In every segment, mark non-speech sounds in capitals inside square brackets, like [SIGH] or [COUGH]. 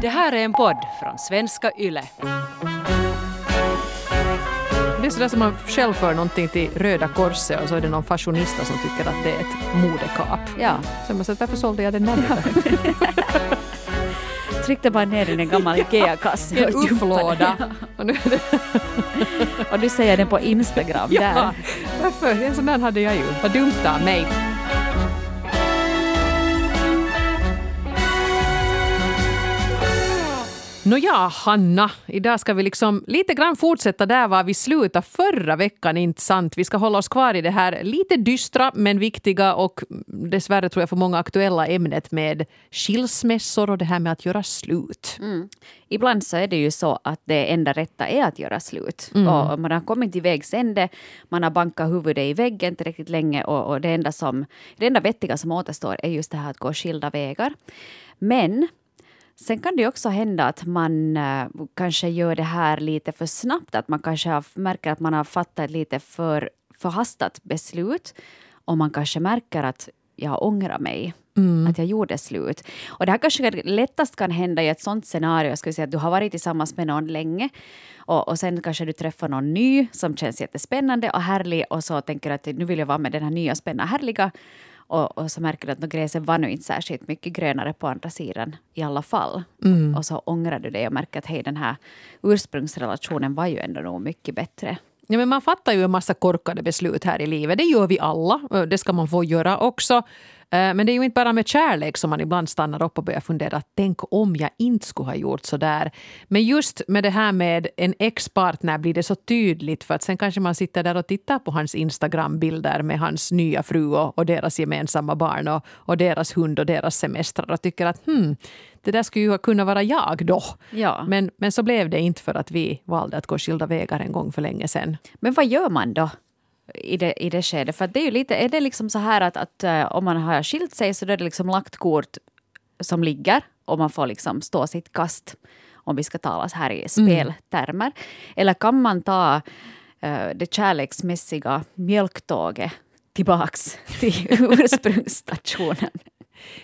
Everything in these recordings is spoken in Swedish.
Det här är en podd från svenska YLE. Det är sådär som man själv för någonting till Röda Korset och så är det någon fashionista som tycker att det är ett modekap. Ja. Så man säger, varför sålde jag den där? [LAUGHS] Tryckte bara ner den i en gammal Ikea-kasse. En ufflåda. den. Och nu du säger det på Instagram ja, där. varför? En sån där hade jag ju. Vad dumt av mig. Nåja, Hanna, idag ska vi liksom lite grann fortsätta där var vi slutade förra veckan, inte sant? Vi ska hålla oss kvar i det här lite dystra men viktiga och dessvärre tror jag för många aktuella ämnet med skilsmässor och det här med att göra slut. Mm. Ibland så är det ju så att det enda rätta är att göra slut. Mm. Och man har kommit till vägs ände, man har bankat huvudet i väggen tillräckligt länge och, och det, enda som, det enda vettiga som återstår är just det här att gå skilda vägar. Men Sen kan det också hända att man eh, kanske gör det här lite för snabbt, att man kanske har, märker att man har fattat lite för förhastat beslut. Och man kanske märker att jag ångrar mig, att jag gjorde slut. Och det här kanske lättast kan hända i ett sånt scenario, ska vi säga att du har varit tillsammans med någon länge och, och sen kanske du träffar någon ny som känns jättespännande och härlig och så tänker du att nu vill jag vara med den här nya spännande härliga och, och så märker du att gräset var nu inte särskilt mycket grönare på andra sidan i alla fall. Och så ångrar du dig och märker att hej, den här ursprungsrelationen var ju ändå nog mycket bättre. Ja, men man fattar ju en massa korkade beslut här i livet. Det gör vi alla. Det ska man få göra också. Eh, Men det är ju inte bara med kärlek som man ibland stannar upp och börjar fundera. Tänk om jag inte skulle ha gjort så där. Men just med det här med en ex-partner blir det så tydligt för att sen kanske man sitter där och tittar på hans Instagram-bilder med hans nya fru och, och deras gemensamma barn och, och deras hund och deras semestrar och tycker att hmm, det där skulle ju kunna vara jag då. Ja. Men, Men, men så blev det inte för att vi valde att gå skilda vägar en gång för länge sedan. men vad gör man då? I det, I det skedet? För det är ju lite, är det liksom så här att, att eh, om man har skilt sig så då är det liksom lagt kort som ligger och man får liksom stå sitt kast om vi ska tala så här i speltermer. Eller kan man ta eh, det kärleksmässiga mjölktåget tillbaks [LAUGHS] till ursprungsstationen?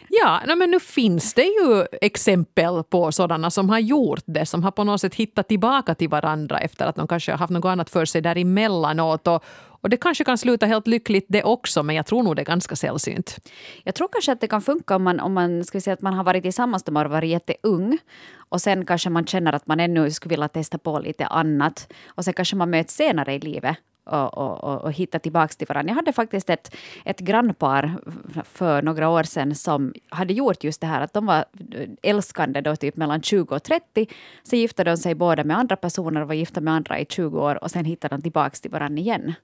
Ja, men nu finns det ju exempel på sådana som har gjort det, som har på något sätt hittat tillbaka till varandra efter att de kanske har haft något annat för sig däremellanåt. Och, och det kanske kan sluta helt lyckligt det också, men jag tror nog det är ganska sällsynt. Jag tror kanske att det kan funka om man, om man, ska säga att man har varit tillsammans när man har varit jätteung och sen kanske man känner att man ännu skulle vilja testa på lite annat och sen kanske man möts senare i livet och, och, och, hittar tillbaka till varandra. Jag hade faktiskt ett, ett grannpar för några år sedan som hade gjort just det här att de var älskande då typ mellan 20 och 30. Så gifte de sig båda med andra personer och var gifta med andra i 20 år och sen hittade de tillbaka till varandra igen.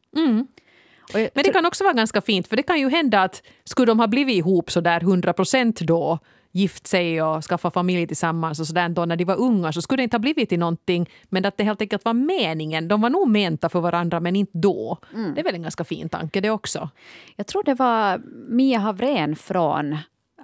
Jag Men det kan också vara ganska fint, för det kan ju hända att skulle de ha blivit ihop så där 100 procent då, gift sig och skaffa familj tillsammans och sådär då när de var unga så skulle det inte ha blivit till någonting men att det helt enkelt var meningen. De var nog menta för varandra men inte då. Det är väl en ganska fin tanke det också. Jag tror det var Mia Havrén från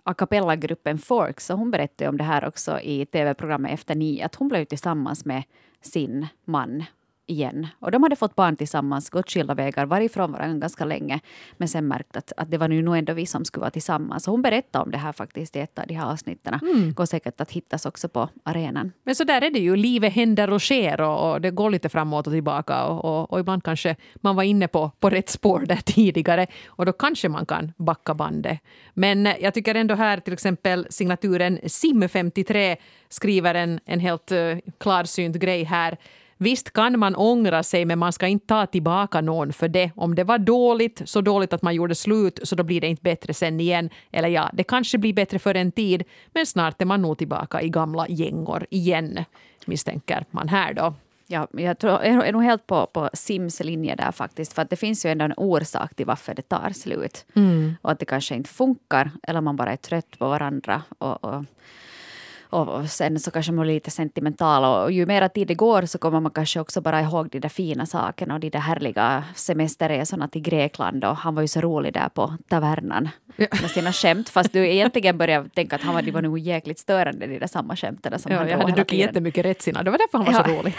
a cappella-gruppen Forks. Och hon berättade om det här också i tv-programmet Efter nio. Att hon blev tillsammans med sin man igen. Och de hade fått barn tillsammans, gått skilda vägar, varit ifrån varandra ganska länge. Men sen märkt att, att det var nu nog ändå vi som skulle vara tillsammans. Så hon berättade om det här faktiskt i ett av de här avsnitten. Går säkert att hittas också på arenan. Men så där är det ju. Livet händer och sker och, och det går lite framåt och tillbaka. Och, och, och ibland kanske man var inne på, på rätt spår där [LAUGHS] tidigare och då kanske man kan backa bandet. Men jag tycker ändå här till exempel signaturen Sim53 skriver en, en helt uh, klarsynt grej här. Visst kan man ångra sig men man ska inte ta tillbaka någon för det. Om det var dåligt, så dåligt att man gjorde slut så då blir det inte bättre sen igen. Eller ja, det kanske blir bättre för en tid men snart är man nog tillbaka i gamla gängor igen misstänker man här då. Ja, jag tror, jag är nog helt på, på Sims linje där faktiskt. För att det finns ju ändå en orsak till varför det tar slut. Och att det kanske inte funkar. Eller man bara är trött på varandra. Och, och, och, sen så kanske man är lite sentimental. Och ju mera tid det går så kommer man kanske också bara ihåg de där fina sakerna. Och de där härliga semesterresorna till Grekland. Och han var ju så rolig där på tavernan. Ja. Med sina skämt. Fast du egentligen börjar tänka att han var, de var nog jäkligt störande de där samma skämten som Ja, han jag hade druckit jättemycket rättsina. Det var därför han var så rolig.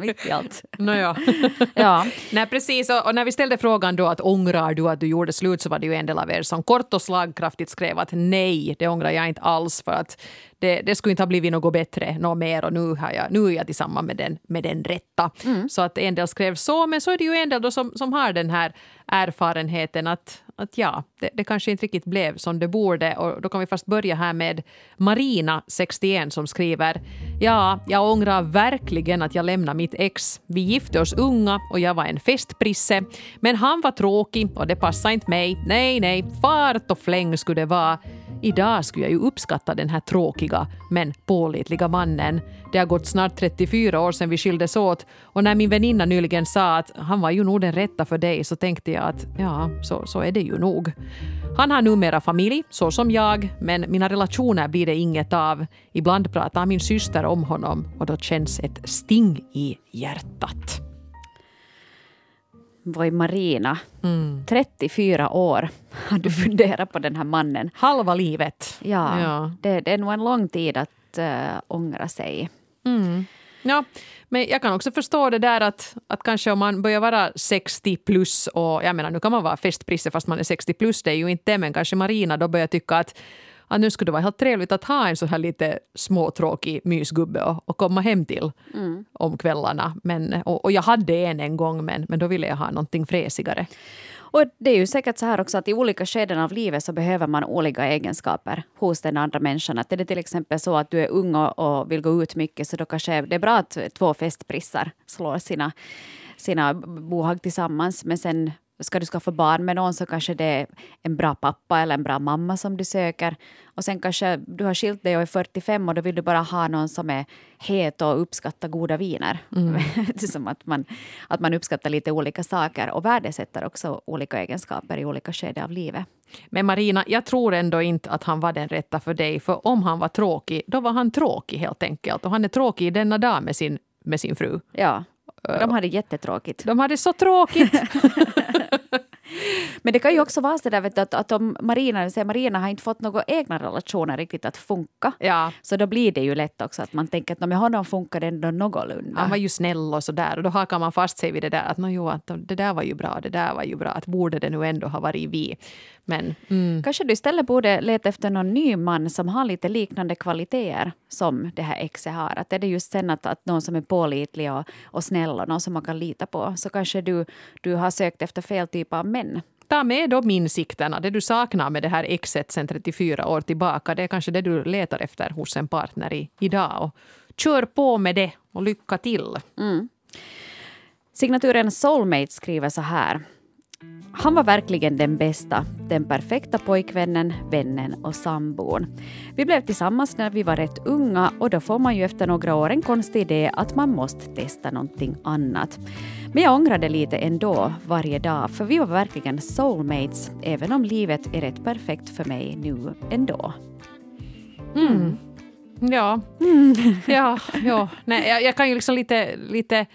[LAUGHS] Mitt i allt. Nåja. [LAUGHS] Ja. Nej, precis. Och, och när vi ställde frågan då att ångrar du att du gjorde slut så var det ju en del av er som kort och slagkraftigt skrev att nej, det ångrar jag inte alls för att det, det skulle inte ha blivit något bättre något mer och nu, har jag, nu är jag tillsammans med den, med den rätta. Mm. Så att en del skrev så, men så är det ju en del då som, som har den här erfarenheten att, att ja, det, det, kanske inte riktigt blev som det borde. Och då kan vi först börja här med Marina, 61, som skriver Ja, jag ångrar verkligen att jag lämnade mitt ex. Vi gifte oss unga och jag var en festprisse. Men han var tråkig och det passade inte mig. Nej, nej, fart och fläng skulle det vara. Idag skulle jag ju uppskatta den här tråkiga men pålitliga mannen. Det har gått snart 34 år sedan vi skildes åt och när min väninna nyligen sa att han var ju nog den rätta för dig så tänkte jag att ja, så, så är det ju nog. Han har numera familj, så som jag, men mina relationer blir det inget av. Ibland pratar min syster om honom och då känns ett sting i hjärtat. Voi Marina, mm. 34 år har du funderat på den här mannen. Halva livet. Ja, ja. Det, det, är nog en lång tid att uh, ångra sig. Mm. Ja, men jag kan också förstå det där att, att kanske om man börjar vara 60 plus och jag menar nu kan man vara festprisse fast man är 60 plus, det är ju inte men kanske Marina då börjar tycka att att nu skulle det vara helt trevligt att ha en så här lite småtråkig mysgubbe och, och komma hem till mm. om kvällarna. Men, och, och, jag hade en en gång men, men då ville jag ha någonting fräsigare. Och det är ju säkert så här också att i olika skeden av livet så behöver man olika egenskaper hos den andra människan. Att är det till exempel så att du är ung och, vill gå ut mycket så då kanske det är bra att två festprissar slår sina, sina bohag tillsammans. Men sen ska du skaffa barn med någon så kanske det är en bra pappa eller en bra mamma som du söker. Och sen kanske du har skilt dig och är 45 och då vill du bara ha någon som är het och uppskattar goda viner. Mm. [LAUGHS] som att man, att man uppskattar lite olika saker och värdesätter också olika egenskaper i olika skeden av livet. Men Marina, jag tror ändå inte att han var den rätta för dig. För om han var tråkig, då var han tråkig helt enkelt. Och han är tråkig denna dag med sin, med sin fru. Ja, de hade jättetråkigt. De hade så tråkigt. [LAUGHS] Men det kan ju också vara så där, vet att, att om Marina, säger Marina har inte fått några egna relationer riktigt att funka. Ja. Så då blir det ju lätt också att man tänker att med honom funkar det ändå någorlunda. Han var ju snäll och sådär och då hakar man fast sig vid det där att jo, att det där var ju bra, det där var ju bra, att borde det nu ändå ha varit vi. Men, mm. Kanske du istället borde leta efter någon ny man som har lite liknande kvaliteter som det här exet har. Att är det just sen att, att någon som är pålitlig och, och snäll och någon som man kan lita på så kanske du, du har sökt efter fel typ av män ta med de insikterna, det du saknar med det här exet sen 34 år tillbaka. Det är kanske det du letar efter hos en partner i, idag. Och kör på med det och lycka till. Mm. Signaturen Soulmate skriver så här. Han var verkligen den bästa, den perfekta pojkvännen, vännen och sambon. Vi blev tillsammans när vi var rätt unga och då får man ju efter några år en konstig idé att man måste testa någonting annat. Men jag ångrade lite ändå varje dag för vi var verkligen soulmates även om livet är rätt perfekt för mig nu ändå. Mm. Ja, mm. [LAUGHS] ja, ja. Nej, jag, jag, kan ju liksom lite, lite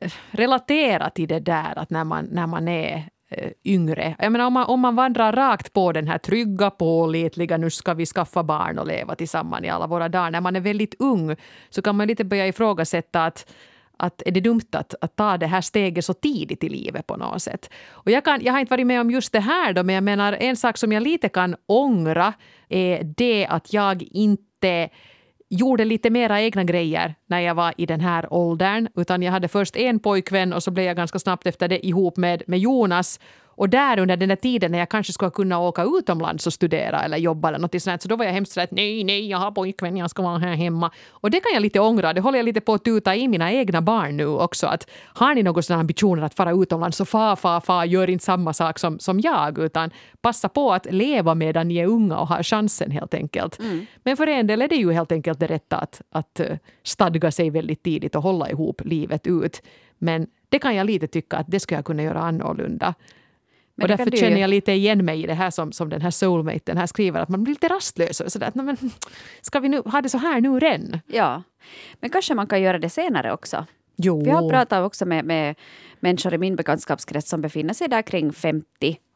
eh, relatera till det där att när man, när man är Eh, yngre. Jag menar, om, man, om man vandrar rakt på den här trygga, pålitliga, nu ska vi skaffa barn och leva tillsammans i alla våra dagar. När man är väldigt ung så kan man lite börja ifrågasätta att att är det dumt att, att ta det här steget så tidigt i livet på något sätt. Och jag, kan, jag har inte varit med om just det här då, men jag menar en sak som jag lite kan ångra är det att jag inte gjorde lite mera egna grejer när jag var i den här åldern. Utan jag hade först en pojkvän och så blev jag ganska snabbt efter det ihop med, med Jonas. Och där under den där tiden när jag kanske skulle kunna åka utomlands och studera eller jobba eller något sånt, så då var jag hemskt sådär att nej, nej, jag har pojkvän, jag ska vara här hemma. Och det kan jag lite ångra, det håller jag lite på att tuta i mina egna barn nu också. Att har ni några sådana ambitioner att fara utomlands så fa, fa, fa, gör inte samma sak som, som jag, utan passa på att leva medan ni är unga och har chansen helt enkelt. Mm. Men för en del är det ju helt enkelt det rätta att, att eh, stadga sig väldigt tidigt och hålla ihop livet ut. Men det kan jag lite tycka att det skulle jag kunna göra annorlunda. Men och därför du... känner jag lite igen mig i det här som, som den här soulmaten här skriver, att man blir lite rastlös. Och sådär, att, men, ska vi nu ha det så här nu redan? Ja, men kanske man kan göra det senare också. Jo. Vi har pratat också med, med människor i min bekantskapskrets som befinner sig där kring 50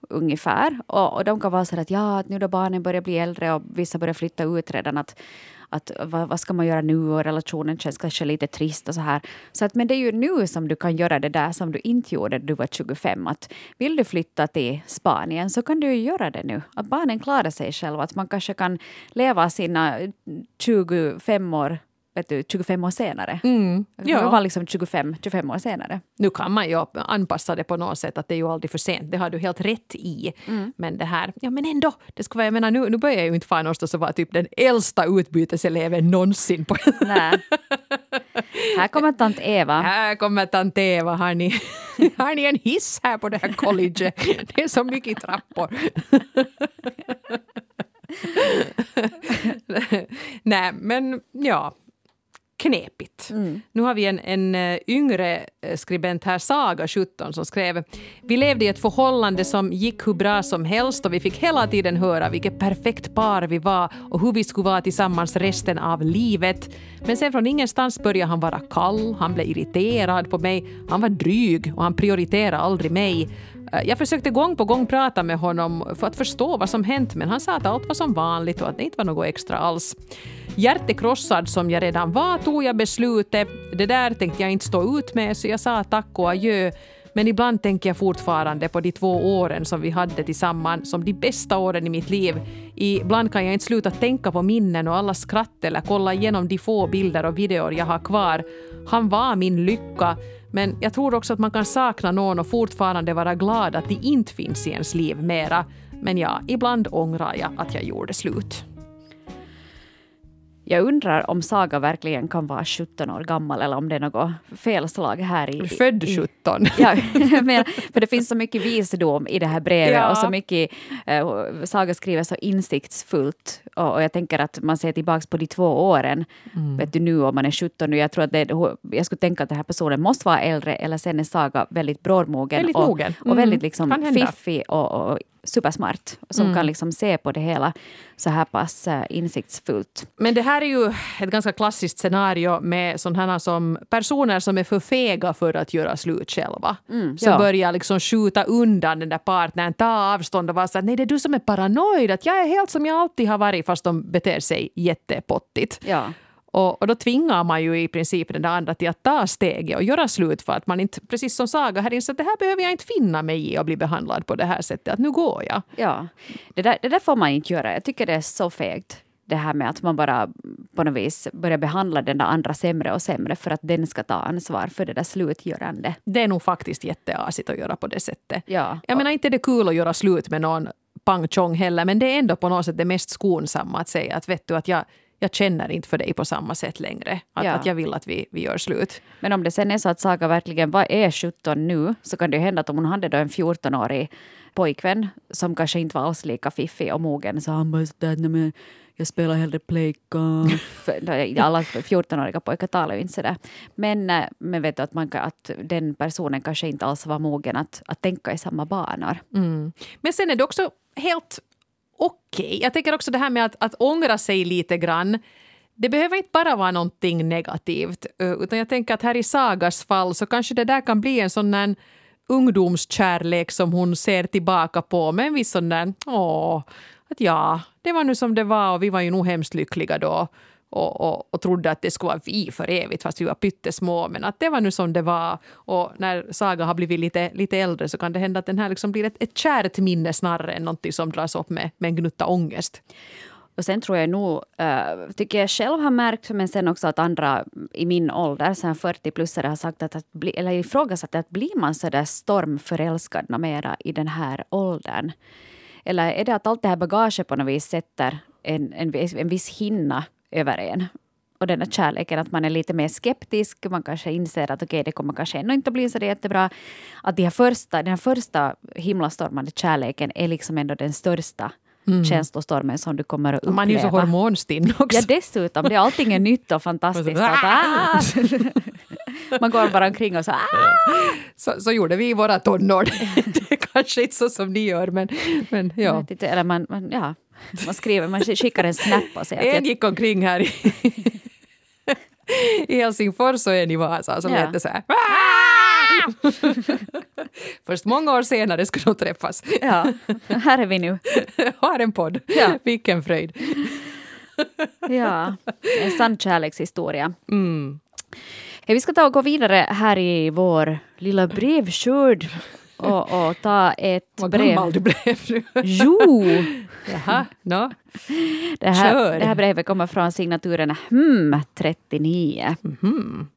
ungefär. Och, och de kan vara så att ja, nu då barnen börjar bli äldre och vissa börjar flytta ut redan. Att, att vad, vad ska man göra nu och relationen känns kanske lite trist och så här. Så att, men det är ju nu som du kan göra det där som du inte gjorde när du var 25. Att vill du flytta till Spanien så kan du ju göra det nu. Att barnen klarar sig själva. Att man kanske kan leva sina 25 år vet du, 25 år senare. Mm, Ja. ja. var liksom 25, 25 år senare. Nu kan man ju anpassa det på något sätt, att det är ju aldrig för sent. Det har du helt rätt i. Men det här, ja men ändå, det ska vara, jag menar, nu, nu börjar jag ju inte någonstans och vara typ den äldsta utbyteseleven någonsin. På. Nej. Här kommer tant Eva. Här kommer tant Eva, har ni, [LAUGHS] har ni en hiss här på det här colleget? Det är så mycket trappor. [LAUGHS] Nej, men ja, knepigt. Nu har vi en, en eh, yngre eh, skribent här, Saga 17, som skrev Vi levde i ett förhållande som gick hur bra som helst och vi fick hela tiden höra vilket perfekt par vi var och hur vi skulle vara tillsammans resten av livet. Men sen från ingenstans började han vara kall, han blev irriterad på mig, han var dryg och han prioriterade aldrig mig. Eh, jag försökte gång på gång prata med honom för att förstå vad som hänt men han sa att allt var som vanligt och att det inte var något extra alls. Hjärtekrossad som jag redan var tog jag beslutet. Det där tänkte jag inte stå ut med så jag sa tack och adjö. Men ibland tänker jag fortfarande på de två åren som vi hade tillsammans som de bästa åren i mitt liv. Ibland kan jag inte sluta tänka på minnen och alla skratt eller kolla igenom de få bilder och videor jag har kvar. Han var min lycka. Men jag tror också att man kan sakna någon och fortfarande vara glad att de inte finns i ens liv mera. Men ja, ibland ångrar jag att jag gjorde slut. Jag undrar om Saga verkligen kan vara 17 år gammal eller om det är något felslag här i... Född i, 17. [LAUGHS] Ja, jag menar, för det finns så mycket visdom i det här brevet Ja. och så mycket, eh, Saga skriver så insiktsfullt och, och jag tänker att man ser tillbaka på de två åren, Mm. vet du nu om man är 17 nu, jag tror att det, jag skulle tänka att den här personen måste vara äldre eller sen är Saga väldigt brådmogen Väldigt och, mogen. och Mm, väldigt liksom kan hända. fiffig och, och supersmart som Mm. kan liksom se på det hela så här pass eh, insiktsfullt. Men det här är ju ett ganska klassiskt scenario med sådana som personer som är för fega för att göra slut själva. som ja. börjar liksom skjuta undan den där partnern, ta avstånd och vara så att nej det är du som är paranoid, att jag är helt som jag alltid har varit fast de beter sig jättepottigt. Ja. Och, och då tvingar man ju i princip den där andra till att ta steget och göra slut för att man inte, precis som Saga här inser att det här behöver jag inte finna mig i och bli behandlad på det här sättet, att nu går jag. Ja, det där, det där får man inte göra. Jag tycker det är så fegt. Det här med att man bara på något vis börjar behandla den där andra sämre och sämre för att den ska ta ansvar för det där slutgörande. Det är nog faktiskt jätteasigt att göra på det sättet. Ja. Jag menar inte är det kul att göra slut med någon pang chong heller, men det är ändå på något sätt det mest skonsamma att säga att vet du att jag, jag känner inte för dig på samma sätt längre. Att, Ja. att jag vill att vi, vi gör slut. Men om det sen är så att Saga verkligen var, är 17 nu så kan det ju hända att om hon hade då en 14-årig pojkvän som kanske inte var alls lika fiffig och mogen så han bara sådär, "Nej, men jag spelar hellre plejka. [LAUGHS] Alla 14-åriga pojkar talar ju inte sådär. Men, eh, men vet du att, man, att den personen kanske inte alls var mogen att, att tänka i samma banor. Mm. Men sen är det också helt okej. Jag tänker också det här med att, att ångra sig lite grann. Det behöver inte bara vara någonting negativt. Eh, utan jag tänker att här i Sagas fall så kanske det där kan bli en sån där ungdomskärlek som hon ser tillbaka på med en viss sån där, åh, att ja, det var nu som det var och vi var ju nog hemskt lyckliga då. Och, och, och trodde att det skulle vara vi för evigt fast vi var pyttesmå. Men att det var nu som det var. Och när Saga har blivit lite, lite äldre så kan det hända att den här liksom blir ett, ett kärt minne snarare än någonting som dras upp med, med en gnutta ångest. Och sen tror jag nog, äh, tycker jag själv har märkt, men sen också att andra i min ålder, sen 40-plussare, har sagt att, att bli, eller ifrågasatt att blir man så där stormförälskad mera i den här åldern? Eller är det att allt det här bagaget på något vis sätter en, en, en viss hinna över en? Och den här kärleken, att man är lite mer skeptisk, man kanske inser att okej, det kommer kanske ändå inte bli så det jättebra. Att de här första, den här första himlastormande kärleken är liksom ändå den största känslostormen som du kommer att uppleva. Man är ju så hormonstinn också. Ja, dessutom. Det är allting är nytt och fantastiskt. Att, ah! [LAUGHS] Man går bara omkring och så ah! så, så gjorde vi i våra tonår. [LAUGHS] det är kanske inte så som ni gör, men, men ja. inte, Eller man, man, ja, man skriver, man skickar en snap och säger En gick omkring här i, i Helsingfors och en i Vasa. Så Ja. lät det så här. [LAUGHS] Först många år senare skulle de träffas. ja, här är vi nu. [LAUGHS] Har en podd. Ja. Vilken fröjd. Ja, en sann kärlekshistoria. Mm. vi ska ta och gå vidare här i vår lilla brevskörd och, och ta ett Vad brev. gammal du blev nu. Jo! [LAUGHS] Jaha, no. Det här, Kör. det här brevet kommer från signaturen HM39. Mhm.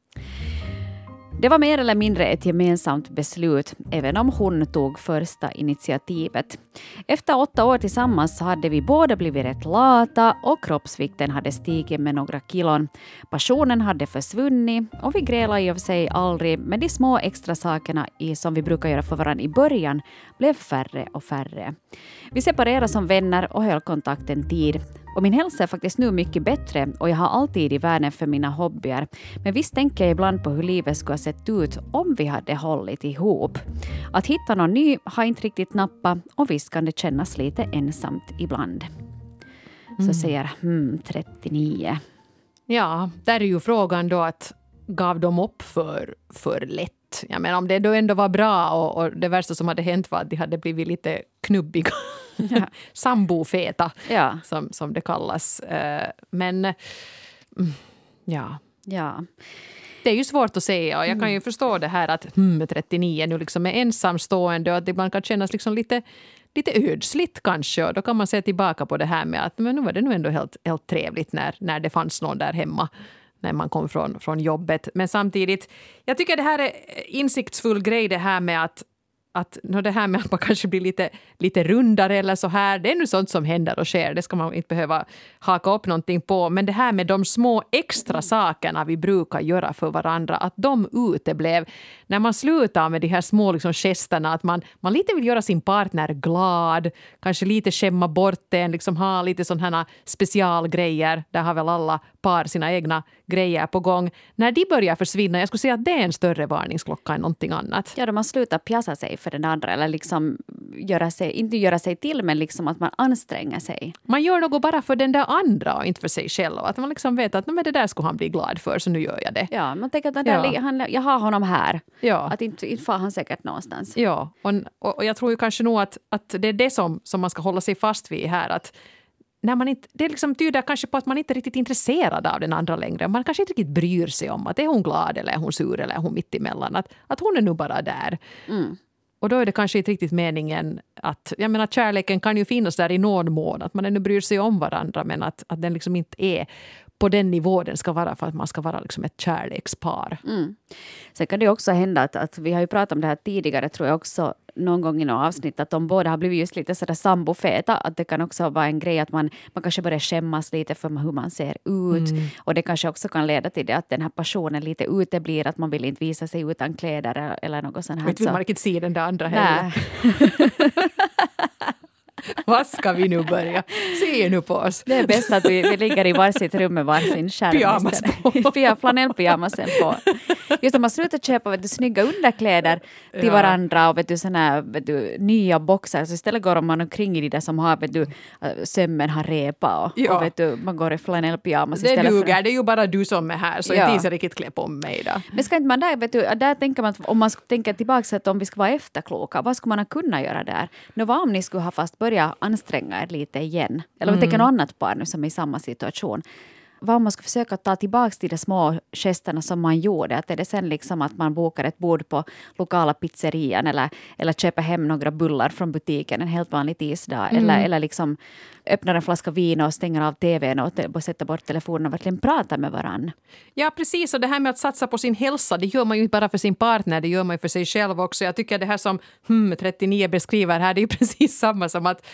Det var mer eller mindre ett gemensamt beslut, även om hon tog första initiativet. Efter åtta år tillsammans hade vi båda blivit rätt lata och kroppsvikten hade stigit med några kilon. Passionen hade försvunnit och vi grälade i och för sig aldrig, men de små extra sakerna i, som vi brukar göra för varandra i början blev färre och färre. Vi separerade som vänner och höll kontakten tid. Och min hälsa är faktiskt nu mycket bättre och jag har alltid i världen för mina hobbyer. Men visst tänker jag ibland på hur livet skulle ha sett ut om vi hade hållit ihop. Att hitta någon ny har inte riktigt nappat och visst kan det kännas lite ensamt ibland. Så säger hmm, 39. Ja, där är ju frågan då att gav de upp för, för lätt? Jag menar om det då ändå var bra och, och det värsta som hade hänt var att de hade blivit lite knubbiga. Sambofeta, Ja, som, som det kallas. Eh, Men mm, ja, ja. det är ju svårt att säga och jag kan ju förstå det här att hmm, 39 nu liksom är ensamstående och att det ibland kan kännas liksom lite, lite ödsligt kanske och då kan man se tillbaka på det här med att men nu var det nu ändå helt, helt trevligt när, när det fanns någon där hemma när man kom från, från jobbet. Men samtidigt, jag tycker det här är insiktsfull grej det här med att att no, det här med att man kanske blir lite, lite rundare eller så här, det är nu sånt som händer och sker. Det ska man inte behöva haka upp någonting på. Men det här med de små extra sakerna vi brukar göra för varandra, att de uteblev. När man slutar med de här små liksom, gesterna, att man, man lite vill göra sin partner glad, kanske lite skämma bort den, liksom ha lite sådana specialgrejer. Där har väl alla par sina egna grejer på gång. När de börjar försvinna, jag skulle säga att det är en större varningsklocka än någonting annat. Ja, då man slutar pjassa sig för den andra eller liksom göra sig, inte göra sig till men liksom att man anstränger sig. Man gör något bara för den där andra och inte för sig själv. Att man liksom vet att "Nej, men det där skulle han bli glad för så nu gör jag det. Ja, man tänker att den där, Ja. han, jag har honom här. Ja. Att inte, inte far han säkert någonstans. Ja, och, och, jag tror ju kanske nog att, att det är det som, som man ska hålla sig fast vid här. Att när man inte, det liksom tyder kanske på att man inte är riktigt intresserad av den andra längre. Man kanske inte riktigt bryr sig om att är hon glad eller är hon sur eller är hon mitt emellan. Att, att hon är nu bara där. Och då är det kanske inte riktigt meningen att... Jag menar kärleken kan ju finnas där i någon mån. Att man ännu bryr sig om varandra men att, att den liksom inte är på den nivå den ska vara för att man ska vara liksom ett kärlekspar. Sen kan det också hända att, att vi har ju pratat om det här tidigare tror jag också någon gång i något avsnitt att de båda har blivit just lite sådär sambofeta. Att det kan också vara en grej att man, man kanske börjar skämmas lite för hur man ser ut. Och det kanske också kan leda till det att den här passionen lite uteblir. Att man vill inte visa sig utan kläder eller något sånt här. Och inte vill man riktigt se den där andra heller. [LAUGHS] Vad ska vi nu börja? Se nu på oss. Det är bäst att vi, vi ligger i varsitt rum med varsin skärm. Pyjamas på. [LAUGHS] Flanellpyjamasen på. Just att man slutar köpa vet du, snygga underkläder till Ja. varandra och vet du, såna vet du, nya boxar. Så istället går man omkring i de där som har, vet du, äh, sömmen har repa och, Ja. och vet du, man går i flanellpyjamas Det duger, för... det är ju bara du som är här så Ja. inte jag riktigt klä på mig då. Men ska inte man där, vet du, där tänker man att om man tänka tillbaka att om vi ska vara efterkloka, vad skulle man ha kunnat göra där? Nå vad om ni skulle ha fast börjat anstränga er lite igen? Eller om vi tänker något annat par nu som är i samma situation. Vad om man skulle försöka ta tillbaka till de små gesterna som man gjorde? Att är det sen liksom att man bokar ett bord på lokala pizzerian eller, eller köper hem några bullar från butiken en helt vanlig tisdag. Eller, eller liksom öppnar en flaska vin och stänger av tvn och, och sätter bort telefonen och verkligen pratar med varann. Ja, precis. Och det här med att satsa på sin hälsa, det gör man ju inte bara för sin partner, det gör man ju för sig själv också. Jag tycker det här som hmm, 39 beskriver här, det är ju [LAUGHS] precis samma som att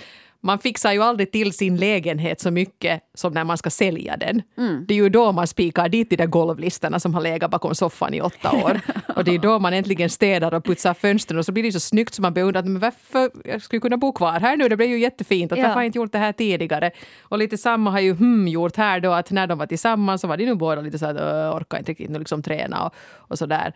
man fixar ju aldrig till sin lägenhet så mycket som när man ska sälja den. Det är ju då man spikar dit de där golvlistorna som har legat bakom soffan i åtta [LAUGHS] år. Och det är då man äntligen städar och putsar fönstren och så blir det så snyggt som man beundrar att men varför jag skulle kunna bo kvar här nu, det blev ju jättefint. Att Ja. Varför har jag inte gjort det här tidigare? Och lite samma har ju hmm gjort här då att när de var tillsammans så var de nu båda lite så att "Åh, orkar inte riktigt nu liksom träna och, och så där.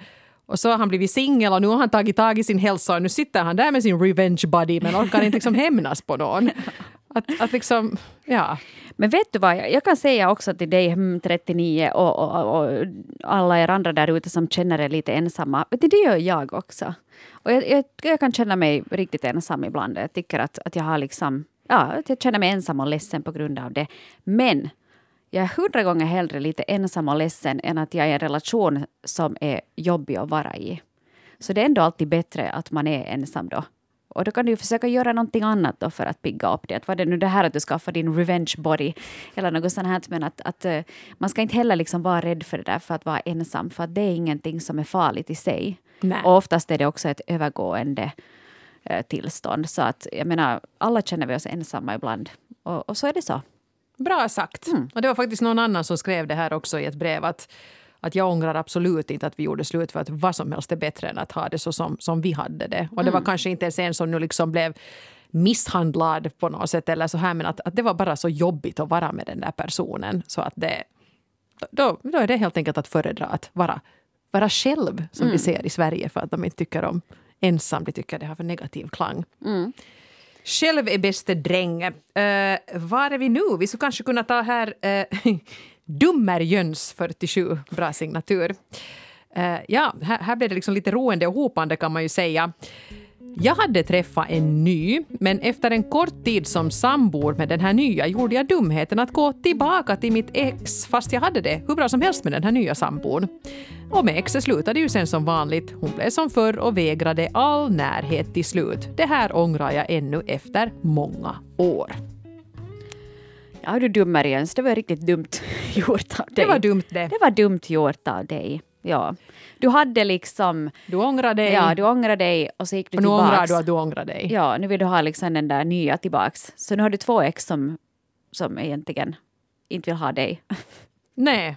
Och så har han blivit singel och nu har han tagit tag i sin hälsa och nu sitter han där med sin revenge buddy men orkar inte liksom hämnas på någon. [LAUGHS] Att, att liksom, ja. Men vet du vad, jag, kan säga också till dig hmm, 39 och, och, och alla er andra där ute som känner er lite ensamma. Det gör jag också. Och jag, jag, jag kan känna mig riktigt ensam ibland. Jag tycker att, att jag har liksom, ja, jag känner mig ensam och ledsen på grund av det. Men jag är hundra gånger hellre lite ensam och ledsen än att jag är i en relation som är jobbig att vara i. Så det är ändå alltid bättre att man är ensam då. Och då kan du försöka göra någonting annat då för att pigga upp det. Var det nu det här att du skaffar din revenge body eller något sånt här. Men att, att uh, man ska inte heller liksom vara rädd för det där för att vara ensam. För att det är ingenting som är farligt i sig. Nej. Och oftast är det också ett övergående uh, tillstånd. Så att jag menar, alla känner vi oss ensamma ibland. Och, och så är det så. Bra sagt. Mm. Och det var faktiskt någon annan som skrev det här också i ett brev. att att jag ångrar absolut inte att vi gjorde slut för att vad som helst är bättre än att ha det så som, som vi hade det. Och det var kanske inte ens en som nu liksom blev misshandlad på något sätt eller så här men att, att det var bara så jobbigt att vara med den där personen så att det då, då är det helt enkelt att föredra att vara, vara själv som vi ser i Sverige för att de inte tycker om ensam, de tycker det har för negativ klang. Själv är bäste dräng. Uh, var är vi nu? Vi skulle kanske kunna ta här eh, [LAUGHS] uh, Dummerjöns 47, bra signatur. Uh, ja, här, här blev det liksom lite roende och hopande kan man ju säga. Jag hade träffat en ny, men efter en kort tid som sambor med den här nya gjorde jag dumheten att gå tillbaka till mitt ex fast jag hade det hur bra som helst med den här nya sambon. Och med exet slutade ju sen som vanligt. Hon blev som förr och vägrade all närhet till slut. Det här ångrar jag ännu efter många år. Ja, du dummer Jöns, det var riktigt dumt [LAUGHS] gjort av dig. Det var dumt det. Det var dumt gjort av dig. Ja. Du hade liksom... Du ångrar dig. Ja, du ångrade dig och så gick du och nu tillbaks. ångrar du att du ångrar dig. Ja, nu vill du ha liksom den där nya tillbaks. Så nu har du två ex som, som egentligen inte vill ha dig. [LAUGHS] Nej.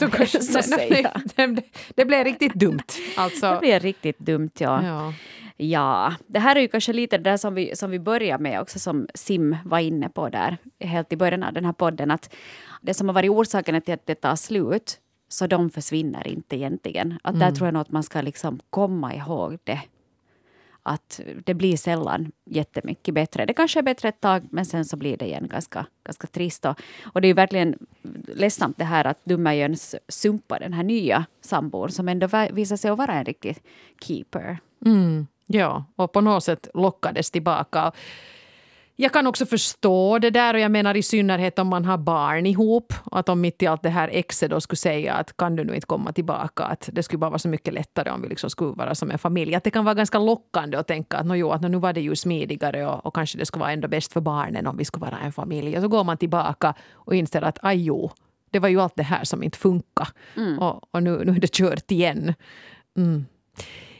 Vad kanske, nej, säga. nej, [LAUGHS] det, det blev riktigt dumt. Alltså, Det blir riktigt dumt, ja. ja. Ja, det här är ju kanske lite det där som vi, som vi börjar med också, som Sim var inne på där, helt i början av den här podden, att det som har varit orsaken till att det tar slut, så de försvinner inte egentligen. Att där tror jag nog att man ska liksom komma ihåg det. Att det blir sällan jättemycket bättre. Det kanske är bättre ett tag, men sen så blir det igen ganska, ganska trist. Och, och det är ju verkligen ledsamt det här att Dummerjöns sumpar den här nya sambon som ändå visar sig att vara en riktig keeper. Mm, ja, och på något sätt lockades tillbaka. Jag kan också förstå det där och jag menar i synnerhet om man har barn ihop. Att om mitt i allt det här exet då skulle säga att kan du nu inte komma tillbaka. Att det skulle bara vara så mycket lättare om vi liksom skulle vara som en familj. Att det kan vara ganska lockande att tänka att, no, jo, att nu var det ju smidigare och, och kanske det skulle vara ändå bäst för barnen om vi skulle vara en familj. Och så går man tillbaka och inser att aj jo, det var ju allt det här som inte funkar. Och, och nu, nu är det kört igen. Mm.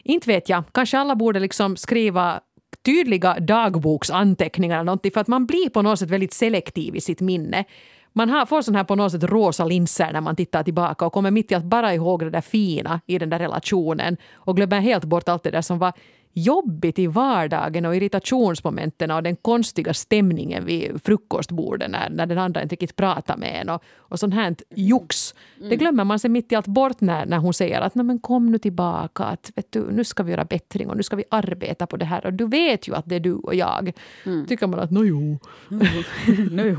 Inte vet jag. Kanske alla borde liksom skriva tydliga dagboksanteckningar eller någonting för att man blir på något sätt väldigt selektiv i sitt minne. Man har, får sån här på något sätt rosa linser när man tittar tillbaka och kommer mitt i att bara ihåg det där fina i den där relationen och glömmer helt bort allt det där som var jobbigt i vardagen och irritationsmomenten och den konstiga stämningen vid frukostbordet när, när den andra inte riktigt pratar med en och, och sånt här jox. Det glömmer man sig mitt i allt bort när, när hon säger att Nej, men kom nu tillbaka, att vet du, nu ska vi göra bättring och nu ska vi arbeta på det här och du vet ju att det är du och jag. Tycker man att no, [LAUGHS] jo, nu.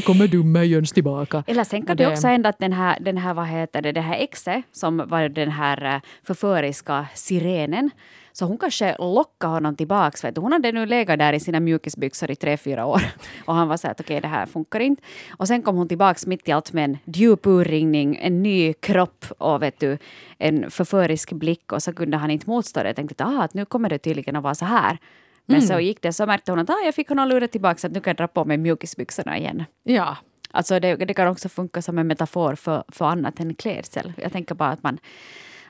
kommer dummerjöns tillbaka. Eller sen kan det- också hända att den här, den här, vad heter det, det här exet som var den här eh, förföriska sirenen så hon kanske lockade honom tillbaks. Vet du. Hon hade nu legat där i sina mjukisbyxor i tre, fyra år. [LAUGHS] Och han var så här att okej, det här funkar inte. Och sen kom hon tillbaks mitt i allt med en djup urringning, en ny kropp och vet du, en förförisk blick. Och så kunde han inte motstå det. Jag tänkte ah, att nu kommer det tydligen att vara så här. Men så gick det, så märkte hon att ah, jag fick honom lura tillbaka att nu kan jag dra på mig mjukisbyxorna igen. Ja, Alltså det, det kan också funka som en metafor för, för annat än klädsel. Jag tänker bara att man,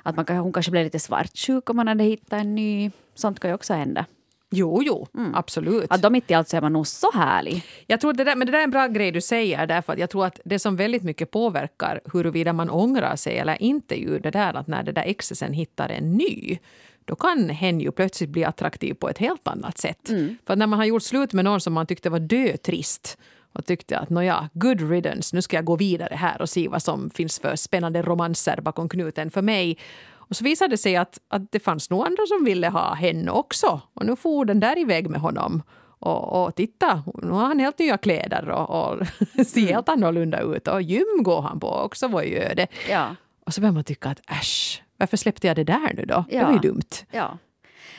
att man hon kanske blev lite svartsjuk om man hade hittat en ny. Sånt kan ju också hända. jo, jo, absolut. Att de mitt i allt så är man nog så härlig. Jag tror det där, men det där är en bra grej du säger därför att jag tror att det som väldigt mycket påverkar huruvida man ångrar sig eller inte är ju det där att när det där exet sen hittar en ny då kan hen ju plötsligt bli attraktiv på ett helt annat sätt. För att när man har gjort slut med någon som man tyckte var dötrist och tyckte att nåja, good riddance, nu ska jag gå vidare här och se vad som finns för spännande romanser bakom knuten för mig. Och så visade det sig att, att det fanns nog andra som ville ha henne också. Och nu for den där iväg med honom. Och, och titta, nu har han helt nya kläder och, och [LAUGHS] ser helt annorlunda ut. Och gym går han på också, vad gör det? Ja. Och så börjar man tycka att äsch, varför släppte jag det där nu då? Det Ja. var ju dumt. ja.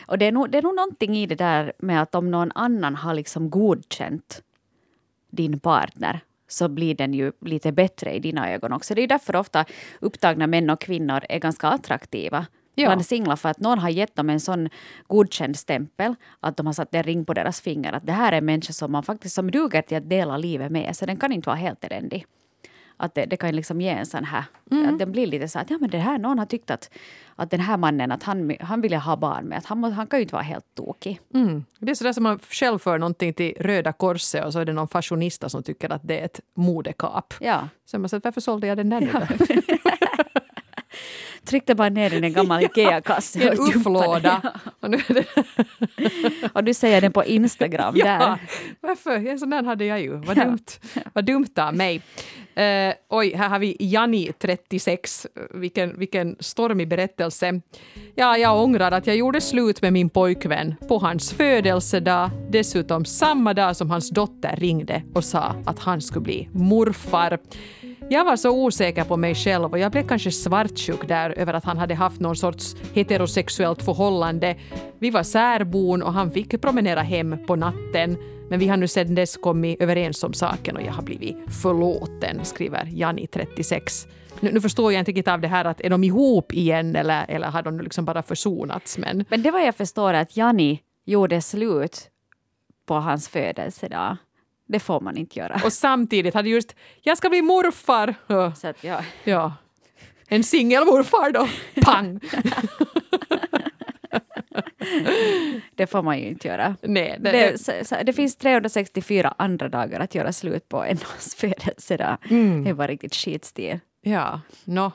Och det är, nog, det är nog någonting i det där med att om någon annan har liksom godkänt din partner så blir den ju lite bättre i dina ögon också. Det är därför ofta upptagna män och kvinnor är ganska attraktiva Ja. bland singlar för att någon har gett dem en sån godkänd stämpel att de har satt en ring på deras finger att det här är en människa som man faktiskt som duger till att dela livet med så den kan inte vara helt eländig. Att det, det kan liksom ge en sån här, att den blir lite så att ja men det här, någon har tyckt att, att den här mannen, att han, han vill ha barn med, att han, han kan ju inte vara helt tokig. Mm. Det är sådär som man själv för någonting till Röda Korset och så är det någon fashionista som tycker att det är ett modekap. Ja. Så man säger, varför sålde jag den där nu då? [LAUGHS] Tryckte bara ner den [LAUGHS] i en gammal Ikea-kasse. I en ufflåda. Och. [LAUGHS] [LAUGHS] Och du säger den på Instagram ja, där. varför? En sån där hade jag ju. Vad dumt, vad dumt av mig. Eh, oj, här har vi Jani, 36. Vilken, vilken stormig berättelse. Ja, jag ångrar att jag gjorde slut med min pojkvän på hans födelsedag. Dessutom samma dag som hans dotter ringde och sa att han skulle bli morfar. Jag var så osäker på mig själv och jag blev kanske svartsjuk där över att han hade haft någon sorts heterosexuellt förhållande. Vi var särbon och han fick promenera hem på natten. Men vi har nu sedan dess kommit överens om saken och jag har blivit förlåten, skriver Jani, 36. Nu, nu förstår jag inte riktigt av det här att är de ihop igen eller, eller har de nu liksom bara försonats? Men Men det var jag förstår att Jani gjorde slut på hans födelsedag. Det får man inte göra. och samtidigt hade just jag ska bli morfar. Så att, ja. Ja. En singelmorfar då. Pang! [LAUGHS] Det får man ju inte göra. Nej, det, Det, det finns 364 andra dagar att göra slut på än hans födelsedag. Mm. Det var riktigt skitstil. Ja, nå.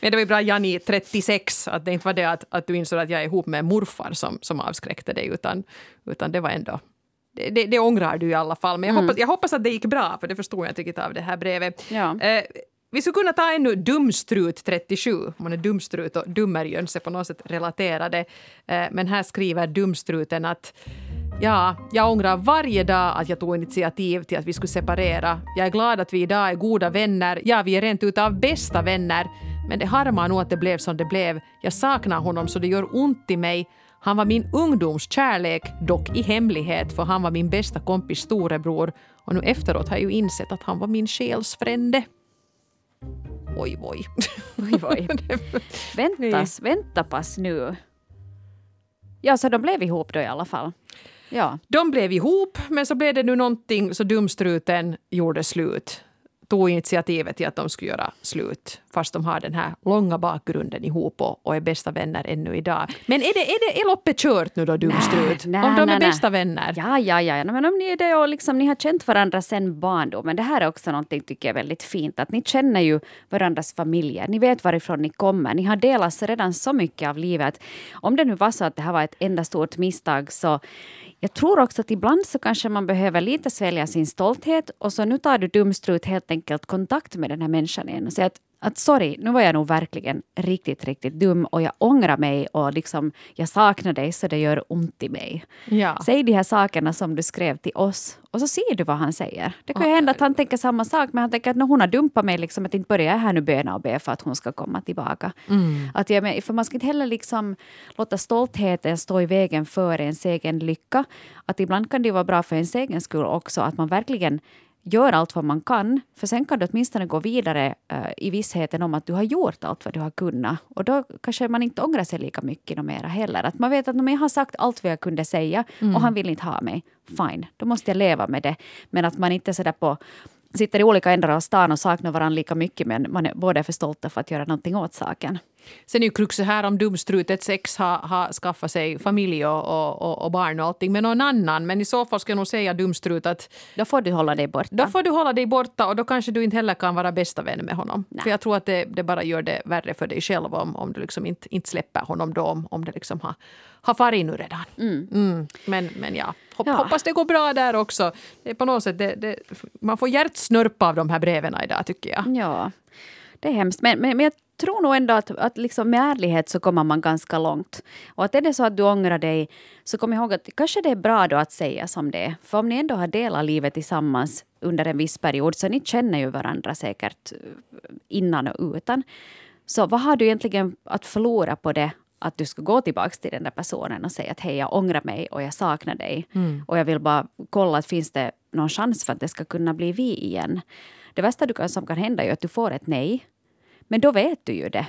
Men det var ju bra, Jani, 36, att det inte var det att, att du insåg att jag är ihop med morfar som, som avskräckte dig, utan, utan det var ändå... Det, det, ångrar du i alla fall, men jag, hoppas, jag hoppas att det gick bra, för det förstod jag inte riktigt av det här brevet. Ja. Eh, vi skulle kunna ta ännu Dumstrut 37. Man är dumstrut och dummerjöns är på något sätt relaterade. Eh, men här skriver Dumstruten att Ja, jag ångrar varje dag att jag tog initiativ till att vi skulle separera. Jag är glad att vi idag är goda vänner. Ja, vi är rent utav bästa vänner. Men det harmar nog att det blev som det blev. Jag saknar honom så det gör ont i mig. Han var min ungdomskärlek, dock i hemlighet, för han var min bästa kompis storebror. Och nu efteråt har jag ju insett att han var min själsfrände. Oj, oj. [LAUGHS] Oj, oj. [LAUGHS] Väntas, vänta pass nu. Ja, så de blev ihop då i alla fall. Ja. De blev ihop, men så blev det nu någonting så dumstruten gjorde slut. Tog initiativet till att de skulle göra slut, fast de har den här långa bakgrunden ihop och, och är bästa vänner ännu idag. Men är det, är det är loppet kört nu då, dumstrut? Om de är bästa vänner? Ja, ja, ja. Men om ni är det och liksom, ni har känt varandra sedan barndomen. Det här är också någonting tycker jag är väldigt fint. Att ni känner ju varandras familjer. Ni vet varifrån ni kommer. Ni har delat redan så mycket av livet. Om det nu var så att det här var ett enda stort misstag så jag tror också att ibland så kanske man behöver lite svälja sin stolthet och så nu tar du dumstrut helt enkelt kontakt med den här människan igen och säger att att sorry, nu var jag nog verkligen riktigt, riktigt dum och jag ångrar mig och liksom jag saknar dig så det gör ont i mig. Ja. Säg de här sakerna som du skrev till oss och så ser du vad han säger. Det kan ju hända att han tänker samma sak men han tänker att hon har dumpat mig, liksom, att inte börjar jag här nu böna och be för att hon ska komma tillbaka. Att jag, för man ska inte heller liksom låta stoltheten stå i vägen för ens egen lycka. Att ibland kan det vara bra för ens egen skull också att man verkligen gör allt vad man kan, för sen kan du åtminstone gå vidare eh, i vissheten om att du har gjort allt vad du har kunnat. Och då kanske man inte ångrar sig lika mycket mera heller. Att man vet att "Men jag har sagt allt vad jag kunde säga och han vill inte ha mig. Fine, då måste jag leva med det. Men att man inte sådär på sitter i olika ändar av stan och saknar varandra lika mycket men man är båda för stolta för att göra någonting åt saken. Sen är ju kruxet här om dumstrutets ex har, har skaffat sig familj och, och, och, barn och allting med någon annan. Men i så fall ska jag nog säga dumstrut att Då får du hålla dig borta. Då får du hålla dig borta och då kanske du inte heller kan vara bästa vän med honom. För jag tror att det, det bara gör det värre för dig själv om, om du liksom inte, inte släpper honom då, om, om det liksom har, har farit nu redan. Mm. Men, men ja, Hopp, Ja. hoppas det går bra där också. Det är på något sätt, det, det, man får hjärtsnörp av de här breven idag tycker jag. Ja, det är hemskt. Men, men, men jag tror nog ändå att, att liksom med ärlighet så kommer man ganska långt. Och att är det så att du ångrar dig så kom ihåg att kanske det är bra då att säga som det är. För om ni ändå har delat livet tillsammans under en viss period så ni känner ju varandra säkert eh, innan och utan. Så vad har du egentligen att förlora på det att du ska gå tillbaka till den där personen och säga att hej, jag ångrar mig och jag saknar dig. Och jag vill bara kolla att finns det någon chans för att det ska kunna bli vi igen. Det värsta som kan hända är att du får ett nej. Men då vet du ju det.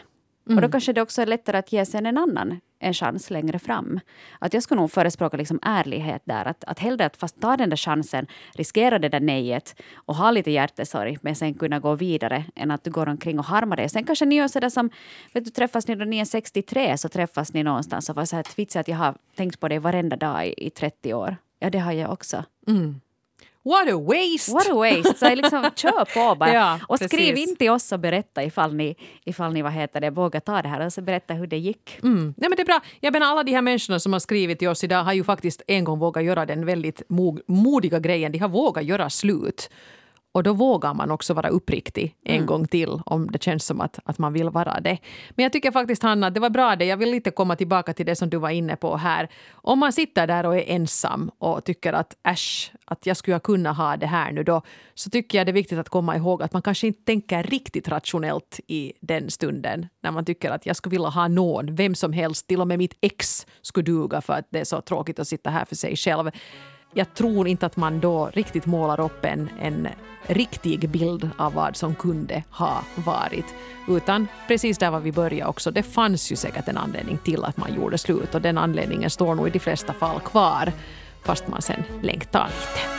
Mm. Och då kanske det också är lättare att ge sen en annan en chans längre fram. Att jag skulle nog förespråka liksom ärlighet där. Att, att hellre att fast ta den där chansen, riskera det där nejet och ha lite hjärtesorg men sen kunna gå vidare än att du går omkring och harmar dig. Sen kanske ni gör sådär som, vet du, träffas ni då ni är 63 så träffas ni någonstans och var så här twitsa att jag har tänkt på dig varenda dag i, i 30 år. Ja, det har jag också. Mm. What a waste! What a waste! Så liksom, kör på bara. Ja, och skriv precis. in till oss och berätta ifall ni, ifall ni vad heter det, vågar ta det här och så berätta hur det gick. Mm. Nej, men det är bra. Jag menar, alla de här människorna som har skrivit till oss idag har ju faktiskt en gång vågat göra den väldigt modiga grejen. De har vågat göra slut. Och då vågar man också vara uppriktig en mm. gång till om det känns som att, att man vill vara det. Men jag tycker faktiskt Hanna att det var bra det. Jag vill lite komma tillbaka till det som du var inne på här. Om man sitter där och är ensam och tycker att äsch, att jag skulle kunna ha det här nu då, så tycker jag det är viktigt att komma ihåg att man kanske inte tänker riktigt rationellt i den stunden när man tycker att jag skulle vilja ha någon, vem som helst, till och med mitt ex skulle duga för att det är så tråkigt att sitta här för sig själv jag tror inte att man då riktigt målar upp en, en riktig bild av vad som kunde ha varit. Utan precis där var vi började också, det fanns ju säkert en anledning till att man gjorde slut och den anledningen står nog i de flesta fall kvar fast man sen längtar lite.